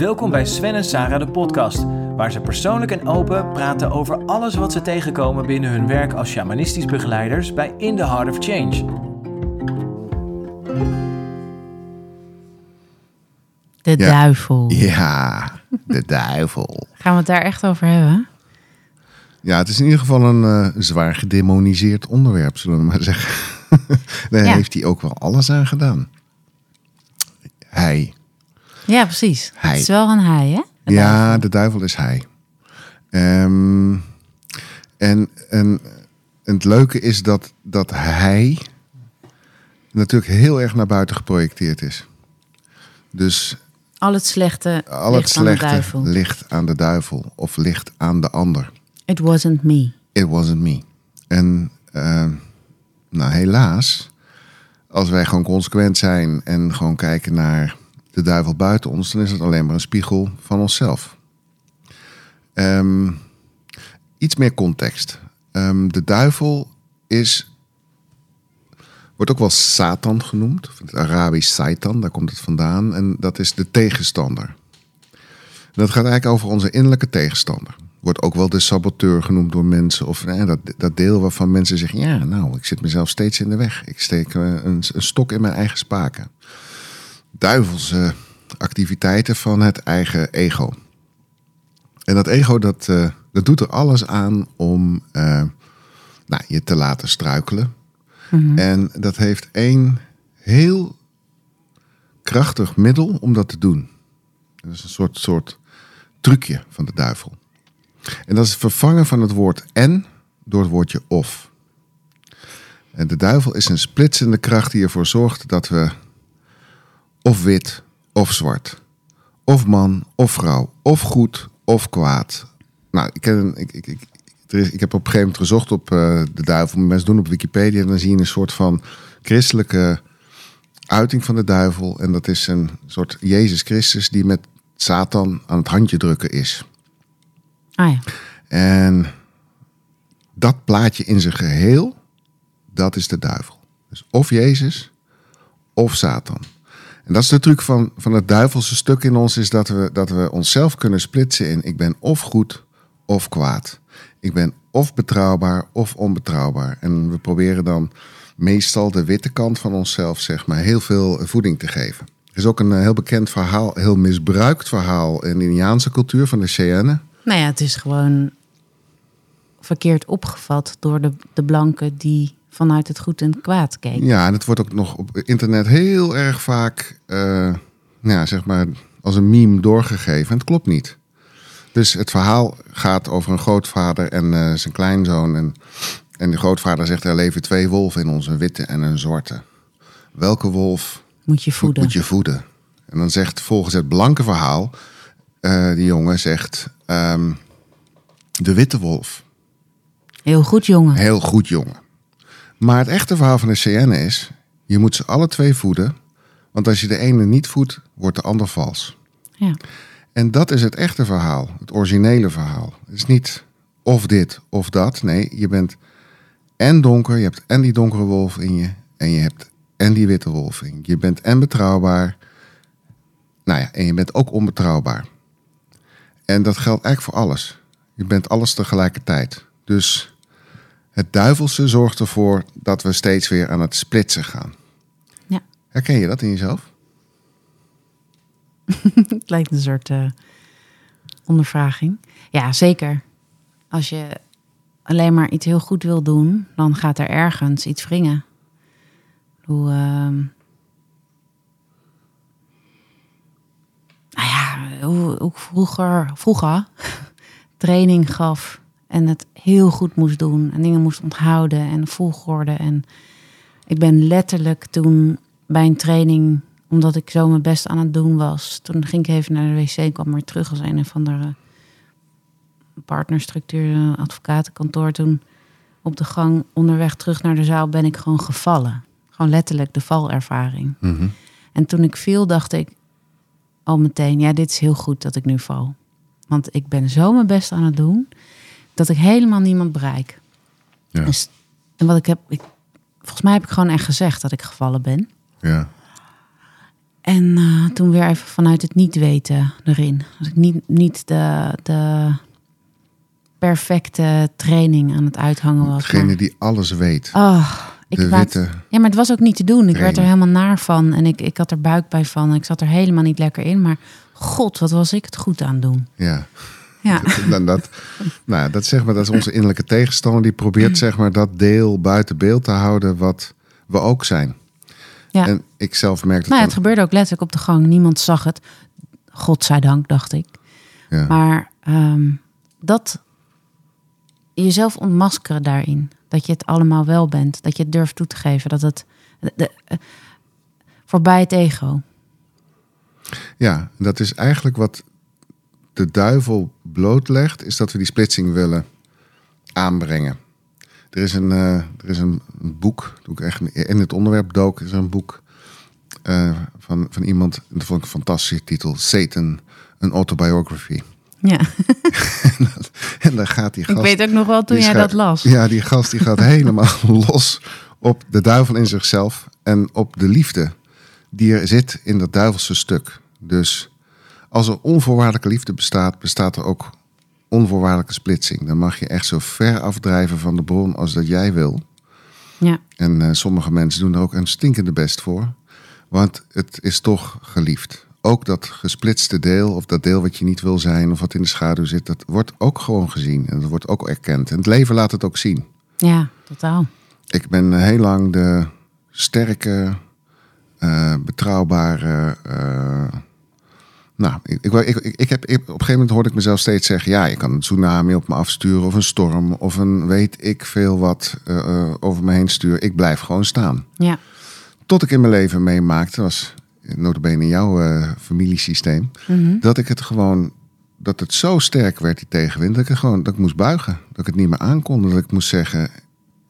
Welkom bij Sven en Sarah de podcast, waar ze persoonlijk en open praten over alles wat ze tegenkomen binnen hun werk als shamanistisch begeleiders bij In the Heart of Change. De duivel. Ja, de duivel. Gaan we het daar echt over hebben? Ja, het is in ieder geval een eh, zwaar gedemoniseerd onderwerp, zullen we maar zeggen. Daar Ja. heeft hij ook wel alles aan gedaan. Hij. Ja, precies. Hij. Het is wel een hij, hè? De ja, de duivel is hij. Ehm, en, en, het leuke is dat, dat hij natuurlijk heel erg naar buiten geprojecteerd is. Dus Al het slechte al het ligt aan de slechte duivel. ligt aan de duivel of ligt aan de ander. It wasn't me. It wasn't me. En eh, nou, helaas, als wij gewoon consequent zijn en gewoon kijken naar de duivel buiten ons, dan is het alleen maar een spiegel van onszelf. Ehm, iets meer context. Ehm, de duivel is, wordt ook wel Satan genoemd, of Arabisch Satan, daar komt het vandaan. En dat is de tegenstander. En dat gaat eigenlijk over onze innerlijke tegenstander. Wordt ook wel de saboteur genoemd door mensen. Of eh, dat, dat deel waarvan mensen zeggen: Ja, nou, ik zit mezelf steeds in de weg. Ik steek eh, een, een stok in mijn eigen spaken. Duivelse activiteiten van het eigen ego. En dat ego, dat, eh, dat doet er alles aan om eh, nou, je te laten struikelen. En dat heeft één heel krachtig middel om dat te doen. Dat is een soort, soort trucje van de duivel. En dat is het vervangen van het woord en door het woordje of. En de duivel is een splitsende kracht die ervoor zorgt dat we of wit of zwart, of man of vrouw, of goed of kwaad. Nou, ik, ken, ik, ik, ik, er is, ik heb op een gegeven moment gezocht op eh, de duivel. Mensen doen op Wikipedia en dan zie je een soort van christelijke uiting van de duivel. En dat is een soort Jezus Christus die met Satan aan het handje drukken is. Ah ja. En dat plaatje in zijn geheel, dat is de duivel. Dus of Jezus of Satan. En dat is de truc van, van het duivelse stuk in ons, is dat we, dat we onszelf kunnen splitsen in ik ben of goed of kwaad. Ik ben of betrouwbaar of onbetrouwbaar. En we proberen dan meestal de witte kant van onszelf, zeg maar, heel veel voeding te geven. Er is ook een eh, heel bekend verhaal, heel misbruikt verhaal in de Indiaanse cultuur van de Cheyenne. Nou ja, het is gewoon verkeerd opgevat door de, de blanken die vanuit het goed en kwaad keken. Ja, en het wordt ook nog op internet heel erg vaak, eh, nou ja, zeg maar, als een meme doorgegeven. En het klopt niet. Dus het verhaal gaat over een grootvader en eh, zijn kleinzoon. En, en de grootvader zegt, er leven twee wolven in ons, een witte en een zwarte. Welke wolf Moet je voeden. moet je voeden? En dan zegt volgens het blanke verhaal, eh, die jongen zegt, ehm, de witte wolf. Heel goed, jongen. Heel goed, jongen. Maar het echte verhaal van de CN is: je moet ze alle twee voeden. Want als je de ene niet voedt, wordt de ander vals. Ja. En dat is het echte verhaal, het originele verhaal. Het is niet of dit of dat. Nee, je bent en donker, je hebt en die donkere wolf in je. En je hebt en die witte wolf in je. Je bent en betrouwbaar. Nou ja, en je bent ook onbetrouwbaar. En dat geldt eigenlijk voor alles. Je bent alles tegelijkertijd. Dus het duivelse zorgt ervoor dat we steeds weer aan het splitsen gaan. Ja. Herken je dat in jezelf? Het lijkt een soort eh, ondervraging. Ja, zeker. Als je alleen maar iets heel goed wil doen, dan gaat er ergens iets wringen. Hoe, ehm, nou ja, hoe, hoe ik vroeger, vroeger training gaf en het heel goed moest doen en dingen moest onthouden en volgorde. En ik ben letterlijk toen bij een training, omdat ik zo mijn best aan het doen was, toen ging ik even naar de wc en kwam weer terug als een of andere partnerstructuur, advocatenkantoor. Toen op de gang onderweg terug naar de zaal ben ik gewoon gevallen. Gewoon letterlijk de valervaring. En toen ik viel, dacht ik al meteen, ja, dit is heel goed dat ik nu val. Want ik ben zo mijn best aan het doen, dat ik helemaal niemand bereik. Ja. Dus, en wat ik heb, ik, volgens mij heb ik gewoon echt gezegd dat ik gevallen ben. Ja. En eh, toen weer even vanuit het niet weten erin. Als ik niet, niet de, de perfecte training aan het uithangen was. Degene maar- die alles weet. Oh, ik de laat- witte. Ja, maar het was ook niet te doen. Ik werd er helemaal naar van. En ik, ik had er buikpijn van. Ik zat er helemaal niet lekker in. Maar god, wat was ik het goed aan doen. Ja. Ja, Dan dat, nou, dat, zeg maar, dat is onze innerlijke tegenstander. Die probeert zeg maar, dat deel buiten beeld te houden wat we ook zijn. ja. En ik zelf merk dat nou ja, het dan- gebeurde ook letterlijk op de gang. Niemand zag het. Godzijdank, dacht ik. ja. Maar ehm, dat jezelf ontmaskeren daarin. Dat je het allemaal wel bent. Dat je het durft toe te geven. Dat het de- de- eh, voorbij het ego. Ja, dat is eigenlijk wat de duivel blootlegt, is dat we die splitsing willen aanbrengen. Er is een, eh, er is een boek, toen ik echt in het onderwerp dook, is er een boek eh, van, van iemand, dat vond ik een fantastische titel, Satan, een autobiography. Ja, En daar gaat die ik gast... weet ook nog wel toen jij dat las. Ja, die gast die gaat helemaal los op de duivel in zichzelf en op de liefde die er zit in dat duivelse stuk. Dus als er onvoorwaardelijke liefde bestaat, bestaat er ook onvoorwaardelijke splitsing. Dan mag je echt zo ver afdrijven van de bron als dat jij wil. Ja, En eh, sommige mensen doen er ook een stinkende best voor. Want het is toch geliefd. Ook dat gesplitste deel, of dat deel wat je niet wil zijn, of wat in de schaduw zit, dat wordt ook gewoon gezien. En dat wordt ook erkend. En het leven laat het ook zien. ja totaal. Ik ben heel lang de sterke, eh, betrouwbare. eh, nou, ik, ik, ik, heb, op een gegeven moment hoorde ik mezelf steeds zeggen: ja, je kan een tsunami op me afsturen, of een storm, of een weet ik veel wat eh, eh, over me heen sturen. Ik blijf gewoon staan. Ja, Tot ik in mijn leven meemaakte, was notabene in jouw eh, familiesysteem, Mhm. dat ik het gewoon, dat het zo sterk werd, die tegenwind, dat ik het gewoon, dat ik moest buigen. Dat ik het niet meer aankon, dat ik moest zeggen,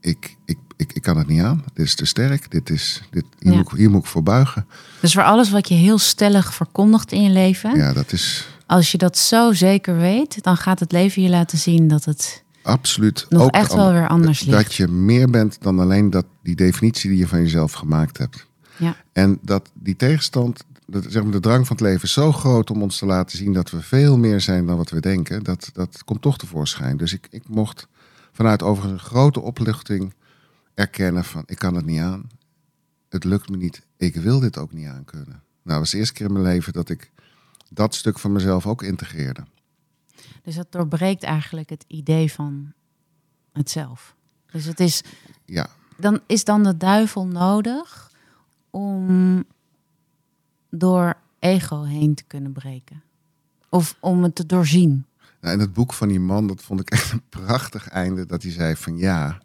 ik, ik, ik, ik kan het niet aan. Dit is te sterk, dit is, dit, hier, Ja. moet, ik- hier moet ik voor buigen. dus voor alles wat je heel stellig verkondigt in je leven, Ja, dat is als je dat zo zeker weet, dan gaat het leven je laten zien dat het absoluut nog ook echt wel weer anders ligt. Dat je meer bent dan alleen dat, die definitie die je van jezelf gemaakt hebt. Ja, En dat die tegenstand, dat, zeg maar, de drang van het leven is zo groot om ons te laten zien dat we veel meer zijn dan wat we denken. Dat, dat komt toch tevoorschijn. Dus ik, ik mocht vanuit overigens een grote opluchting erkennen van ik kan het niet aan. Het lukt me niet. Ik wil dit ook niet aankunnen. Nou, dat was de eerste keer in mijn leven dat ik dat stuk van mezelf ook integreerde. dus dat doorbreekt eigenlijk het idee van het zelf. Dus het is, Ja, dan is dan de duivel nodig om door ego heen te kunnen breken. Of om het te doorzien. Nou, en het boek van die man, dat vond ik echt een prachtig einde. Dat hij zei van ja,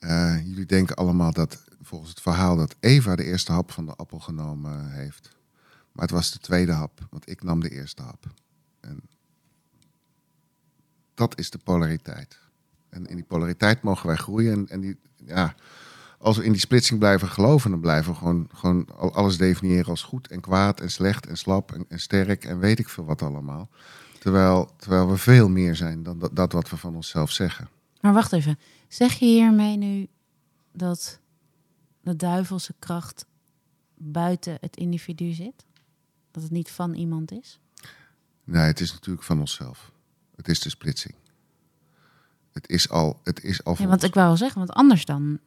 eh, jullie denken allemaal dat volgens het verhaal dat Eva de eerste hap van de appel genomen heeft. Maar het was de tweede hap, want ik nam de eerste hap. En dat is de polariteit. En in die polariteit mogen wij groeien. En, en die, ja, als we in die splitsing blijven geloven, dan blijven we gewoon, gewoon al- alles definiëren als goed en kwaad en slecht en slap en, en sterk en weet ik veel wat allemaal. Terwijl, terwijl we veel meer zijn dan dat wat we van onszelf zeggen. Maar wacht even. Zeg je hiermee nu dat de duivelse kracht buiten het individu zit? Dat het niet van iemand is? Nee, het is natuurlijk van onszelf. Het is de splitsing. Het is al, het is al Ja, want ik wou wel zeggen, want anders dan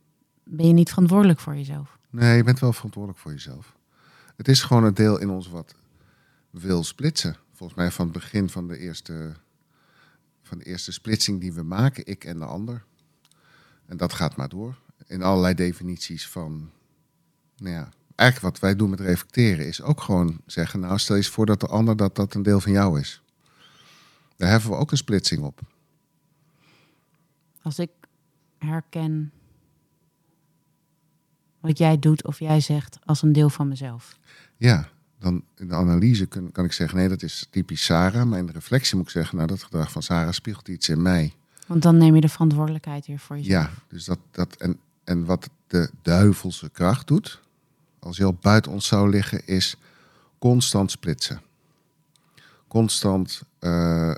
ben je niet verantwoordelijk voor jezelf. Nee, je bent wel verantwoordelijk voor jezelf. Het is gewoon een deel in ons wat wil splitsen. Volgens mij van het begin van de eerste, van de eerste splitsing die we maken, ik en de ander. En dat gaat maar door. In allerlei definities van, nou ja, eigenlijk wat wij doen met reflecteren is ook gewoon zeggen, nou stel je eens voor dat de ander dat dat een deel van jou is. Daar heffen we ook een splitsing op. Als ik herken wat jij doet of jij zegt als een deel van mezelf. Ja, dan in de analyse kan, kan ik zeggen, nee, dat is typisch Sarah. Maar in de reflectie moet ik zeggen, nou, dat gedrag van Sarah spiegelt iets in mij. Want dan neem je de verantwoordelijkheid weer voor jezelf. Ja, dus dat, dat en, en wat de duivelse kracht doet, als je al buiten ons zou liggen, is constant splitsen. Constant eh,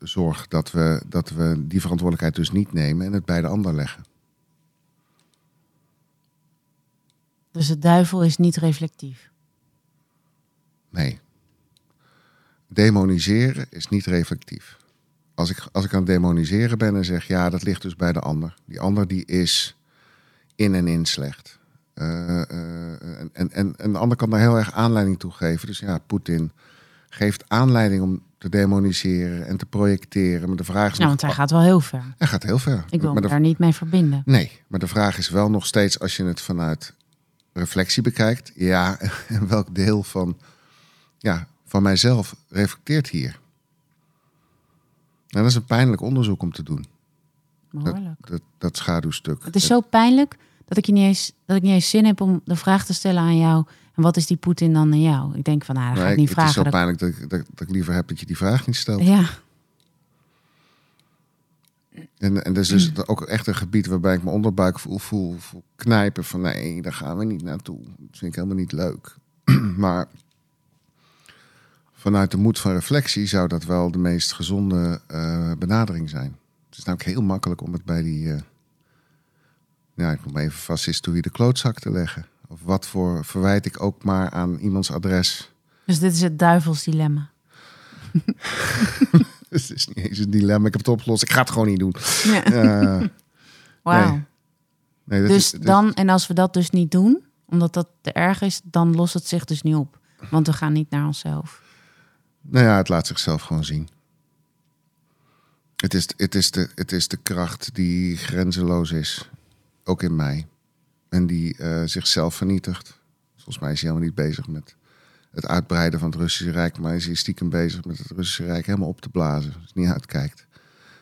zorg dat we, dat we die verantwoordelijkheid dus niet nemen en het bij de ander leggen. Dus de duivel is niet reflectief. Demoniseren is niet reflectief. Als ik, als ik aan het demoniseren ben en zeg, ja, dat ligt dus bij de ander. Die ander die is in en in slecht. Uh, uh, en, en, en de ander kan daar heel erg aanleiding toe geven. Dus ja, Poetin geeft aanleiding om te demoniseren en te projecteren. Maar de vraag is. Ja, want hij gaat wel heel ver. Hij gaat heel ver. Ik wil maar me daar niet mee verbinden. Nee, maar de vraag is wel nog steeds, als je het vanuit reflectie bekijkt, ja, en welk deel van, ja, van mijzelf reflecteert hier? En dat is een pijnlijk onderzoek om te doen. Dat, dat, dat, schaduwstuk. Het is zo pijnlijk dat ik, je niet eens, dat ik niet eens zin heb om de vraag te stellen aan jou. En wat is die Poetin dan aan jou? Ik denk van, nou, dat ga ik niet vragen. Het is zo pijnlijk dat ik, dat, dat ik liever heb dat je die vraag niet stelt. Ja. En, en dat is dus ook echt een gebied waarbij ik mijn onderbuik voel, voel, voel knijpen van nee, daar gaan we niet naartoe. Dat vind ik helemaal niet leuk. maar vanuit de moed van reflectie zou dat wel de meest gezonde uh, benadering zijn. Het is namelijk heel makkelijk om het bij die, uh, ja, ik noem even fascist wie de klootzak te leggen. Of wat voor verwijt ik ook maar aan iemands adres. Dus dit is het duivelsdilemma. het is niet eens een dilemma. Ik heb het opgelost. Ik ga het gewoon niet doen. Ja. Uh, Wauw. Nee. Nee, dus is, dan, en als we dat dus niet doen, omdat dat te erg is, dan lost het zich dus niet op. Want we gaan niet naar onszelf. Nou ja, het laat zichzelf gewoon zien. Het is, het is, de, het is de kracht die grenzeloos is, ook in mij. En die uh, zichzelf vernietigt. Volgens mij is hij helemaal niet bezig met het uitbreiden van het Russische Rijk, maar is hij stiekem bezig met het Russische Rijk helemaal op te blazen. Als niet uitkijkt.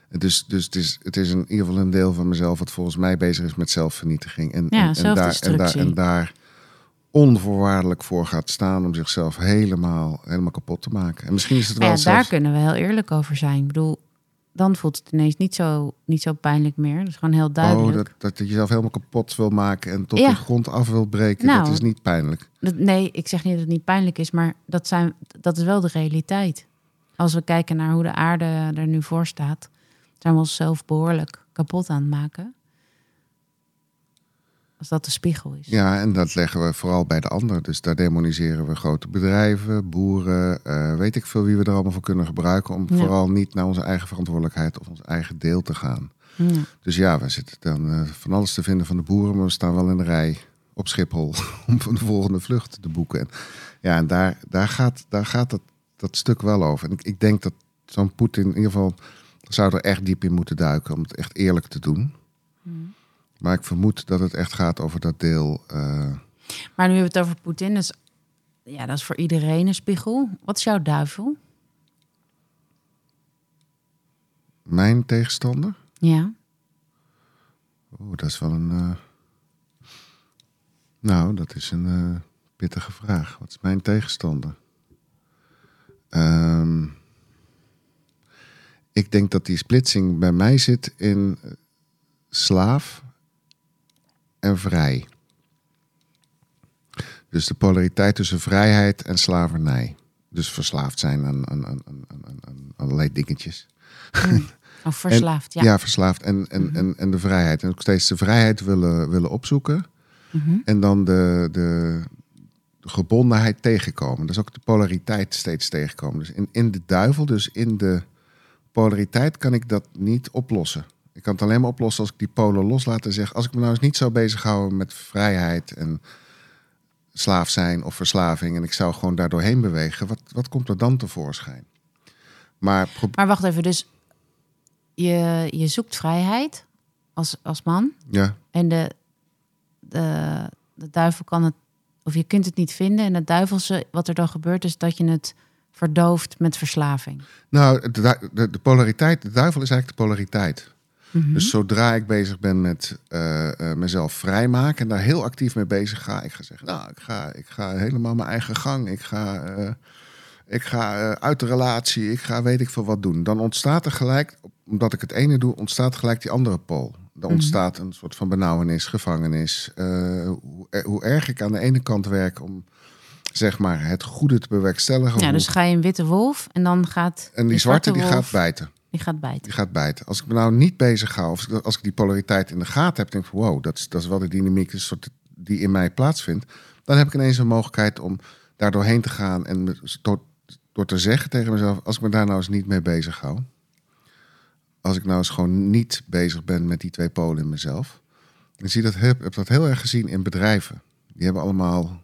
Dus, dus het, is, het is in ieder geval een deel van mezelf wat volgens mij bezig is met zelfvernietiging. En, ja, en, en, daar, en, daar, en daar onvoorwaardelijk voor gaat staan om zichzelf helemaal, helemaal kapot te maken. En misschien is het wel. Ja, daar kunnen we heel eerlijk over zijn. Ik bedoel, dan voelt het ineens niet zo, niet zo pijnlijk meer. Dus gewoon heel duidelijk. Oh, dat, dat je jezelf helemaal kapot wil maken en tot de grond af wil breken. Nou, dat is niet pijnlijk. nee, ik zeg niet dat het niet pijnlijk is, maar dat, zijn, dat is wel de realiteit. Als we kijken naar hoe de aarde er nu voor staat, zijn we onszelf behoorlijk kapot aan het maken. Als dat de spiegel is. Ja, en dat leggen we vooral bij de ander. Dus daar demoniseren we grote bedrijven, boeren, uh, weet ik veel wie we er allemaal voor kunnen gebruiken. Om vooral niet naar onze eigen verantwoordelijkheid of ons eigen deel te gaan. Ja. Dus ja, we zitten dan uh, van alles te vinden van de boeren, maar we staan wel in de rij op Schiphol om de volgende vlucht te boeken. En, ja, en daar, daar gaat, daar gaat dat, dat stuk wel over. En ik, ik denk dat zo'n Poetin in ieder geval zou er echt diep in moeten duiken om het echt eerlijk te doen. Mm. Maar ik vermoed dat het echt gaat over dat deel. Uh... Maar nu hebben we het over Poetin. Dus ja, dat is voor iedereen een spiegel. Wat is jouw duivel? Mijn tegenstander? Ja. Oeh, dat is wel een. Uh... Nou, dat is een uh, pittige vraag. Wat is mijn tegenstander? Um... Ik denk dat die splitsing bij mij zit in slaaf en vrij. Dus de polariteit tussen vrijheid en slavernij. Dus verslaafd zijn aan, aan, aan, aan allerlei dingetjes. Mm. Of verslaafd, ja. Ja, verslaafd. En, en, mm en, en de vrijheid. En ook steeds de vrijheid willen, willen opzoeken. Mm En dan de, de, de, gebondenheid tegenkomen. Dus ook de polariteit steeds tegenkomen. Dus in, in de duivel, dus in de polariteit, kan ik dat niet oplossen. Ik kan het alleen maar oplossen als ik die polen loslaat en zeg... als ik me nou eens niet zou bezighouden met vrijheid en slaaf zijn of verslaving... en ik zou gewoon daar doorheen bewegen, wat, wat komt er dan tevoorschijn? Maar, maar wacht even, dus je, je zoekt vrijheid als, als man... Ja. En de, de, de duivel kan het... of je kunt het niet vinden en het duivelse, wat er dan gebeurt... is dat je het verdooft met verslaving. Nou, de, de, de, polariteit, de duivel is eigenlijk de polariteit. Mhm. Dus zodra ik bezig ben met uh, uh, mezelf vrijmaken en daar heel actief mee bezig ga, ik ga zeggen, nou, ik ga, ik ga helemaal mijn eigen gang. Ik ga, uh, ik ga uit de relatie, ik ga weet ik veel wat doen. Dan ontstaat er gelijk, omdat ik het ene doe, ontstaat gelijk die andere pool. Er mhm. ontstaat een soort van benauwenis, gevangenis. Hoe, hoe, erg ik aan de ene kant werk om zeg maar het goede te bewerkstelligen. Ja, dus ga je een witte wolf en dan gaat. En die, zwarte, die gaat bijten. Die gaat bijten. Die gaat bijten. Als ik me nou niet bezig hou, of als ik die polariteit in de gaten heb, denk ik van wow, dat is, dat is wel de dynamiek soort die in mij plaatsvindt. Dan heb ik ineens een mogelijkheid om daar doorheen te gaan en tot, door te zeggen tegen mezelf, als ik me daar nou eens niet mee bezig hou. Als ik nou eens gewoon niet bezig ben met die twee polen in mezelf. Ik zie dat, heb, heb dat heel erg gezien in bedrijven. Die hebben allemaal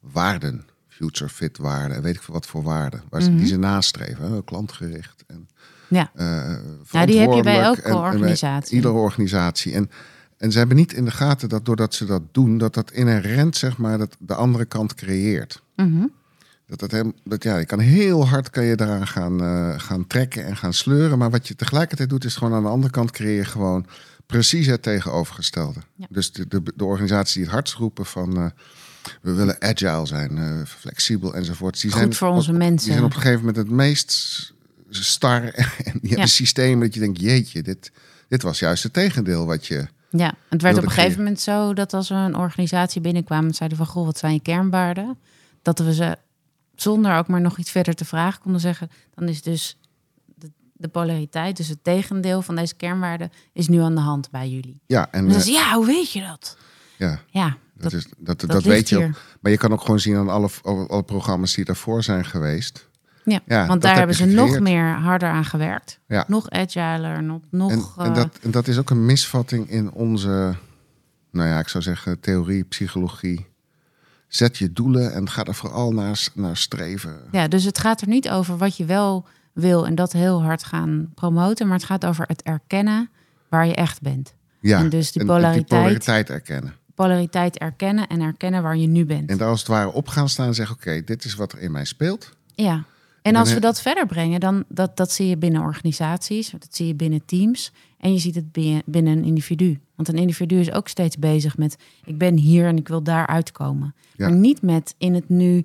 waarden, future fit waarden, en weet ik veel wat voor waarden, waar ze, die ze nastreven, klantgericht en Ja. Ja, die heb je bij elke verantwoordelijk en- organisatie. iedere organisatie. En, en ze hebben niet in de gaten dat doordat ze dat doen, dat dat inherent zeg maar dat de andere kant creëert. Mhm. Dat dat hem, dat ja, je kan heel hard kan je daaraan gaan, eh, gaan trekken en gaan sleuren, maar wat je tegelijkertijd doet is gewoon aan de andere kant creëer je gewoon precies het tegenovergestelde. Ja. Dus de, de, de organisaties die het hardst roepen van eh, we willen agile zijn, eh, flexibel enzovoort. Die Goed zijn voor onze op, mensen. Die zijn op een gegeven moment het meest star en die Ja. systemen dat je denkt, jeetje, dit, dit was juist het tegendeel wat je... Ja, het werd op een gegeven moment zo dat als we een organisatie binnenkwamen, zeiden van goh, wat zijn je kernwaarden? Dat we ze zonder ook maar nog iets verder te vragen konden zeggen, dan is dus de, de polariteit, dus het tegendeel van deze kernwaarden, is nu aan de hand bij jullie. Ja, en En dan is ja, hoe weet je dat? ja, Ja, dat, is, dat, dat, weet je hier. Maar je kan ook gewoon zien aan alle, alle, alle programma's die daarvoor zijn geweest. Ja, want daar heb hebben ze nog meer harder aan gewerkt. Ja. Nog agiler, nog, nog En, en, eh, dat, en dat is ook een misvatting in onze, nou ja, ik zou zeggen, theorie, psychologie. Zet je doelen en ga er vooral naar, naar streven. Ja, dus het gaat er niet over wat je wel wil en dat heel hard gaan promoten, maar het gaat over het erkennen waar je echt bent. Ja, En dus die polariteit- polariteit erkennen. Polariteit erkennen en erkennen waar je nu bent. En daar als het ware op gaan staan en zeggen, oké, dit is wat er in mij speelt. Ja. En als we dat verder brengen, dan dat, dat zie je binnen organisaties, dat zie je binnen teams en je ziet het bi- binnen een individu. Want een individu is ook steeds bezig met ik ben hier en ik wil daar uitkomen. Ja. Maar niet met in het nu,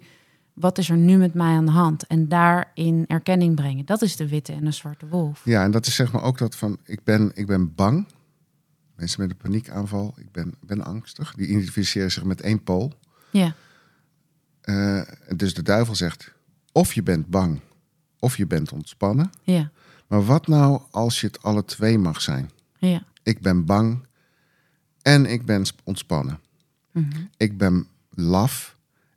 wat is er nu met mij aan de hand? En daarin erkenning brengen. Dat is de witte en de zwarte wolf. Ja, en dat is zeg maar ook dat van, ik ben, ik ben bang. Mensen met een paniekaanval, ik ben, ben angstig. Die identificeren zich met één pool. Ja, Eh, dus de duivel zegt, of je bent bang, of je bent ontspannen. ja, Maar wat nou als je het alle twee mag zijn? ja. Ik ben bang en ik ben sp- ontspannen. Mhm. Ik ben laf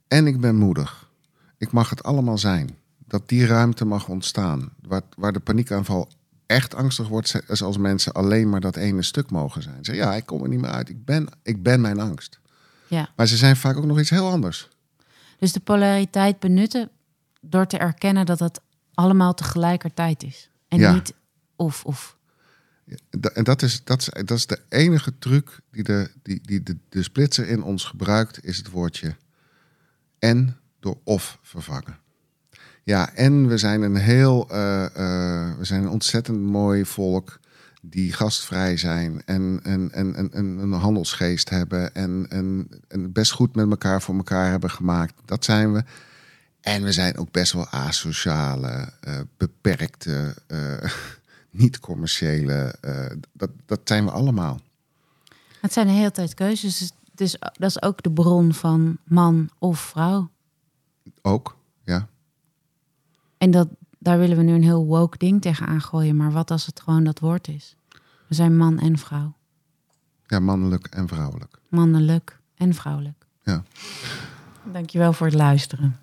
en ik ben moedig. Ik mag het allemaal zijn. Dat die ruimte mag ontstaan. Waar, waar de paniekaanval echt angstig wordt, is als mensen alleen maar dat ene stuk mogen zijn. Zeggen, ja, ik kom er niet meer uit. Ik ben, ik ben mijn angst. ja. Maar ze zijn vaak ook nog iets heel anders. Dus de polariteit benutten door te erkennen dat het allemaal tegelijkertijd is. En Ja. niet of of. En dat is, dat is, dat is de enige truc die, de, die, die de, de splitser in ons gebruikt, is het woordje en door of vervangen. Ja, en we zijn een heel, eh, eh, we zijn een ontzettend mooi volk die gastvrij zijn en, en, en, en, en een handelsgeest hebben en, en, en best goed met elkaar voor elkaar hebben gemaakt. Dat zijn we. En we zijn ook best wel asociale, eh, beperkte, eh, niet-commerciële. eh, dat, dat zijn we allemaal. Het zijn de hele tijd keuzes. Dus, dus dat is ook de bron van man of vrouw. Ook, ja. En dat, daar willen we nu een heel woke ding tegen aangooien. Maar wat als het gewoon dat woord is? We zijn man en vrouw. Ja, mannelijk en vrouwelijk. Mannelijk en vrouwelijk. Ja. Dankjewel voor het luisteren.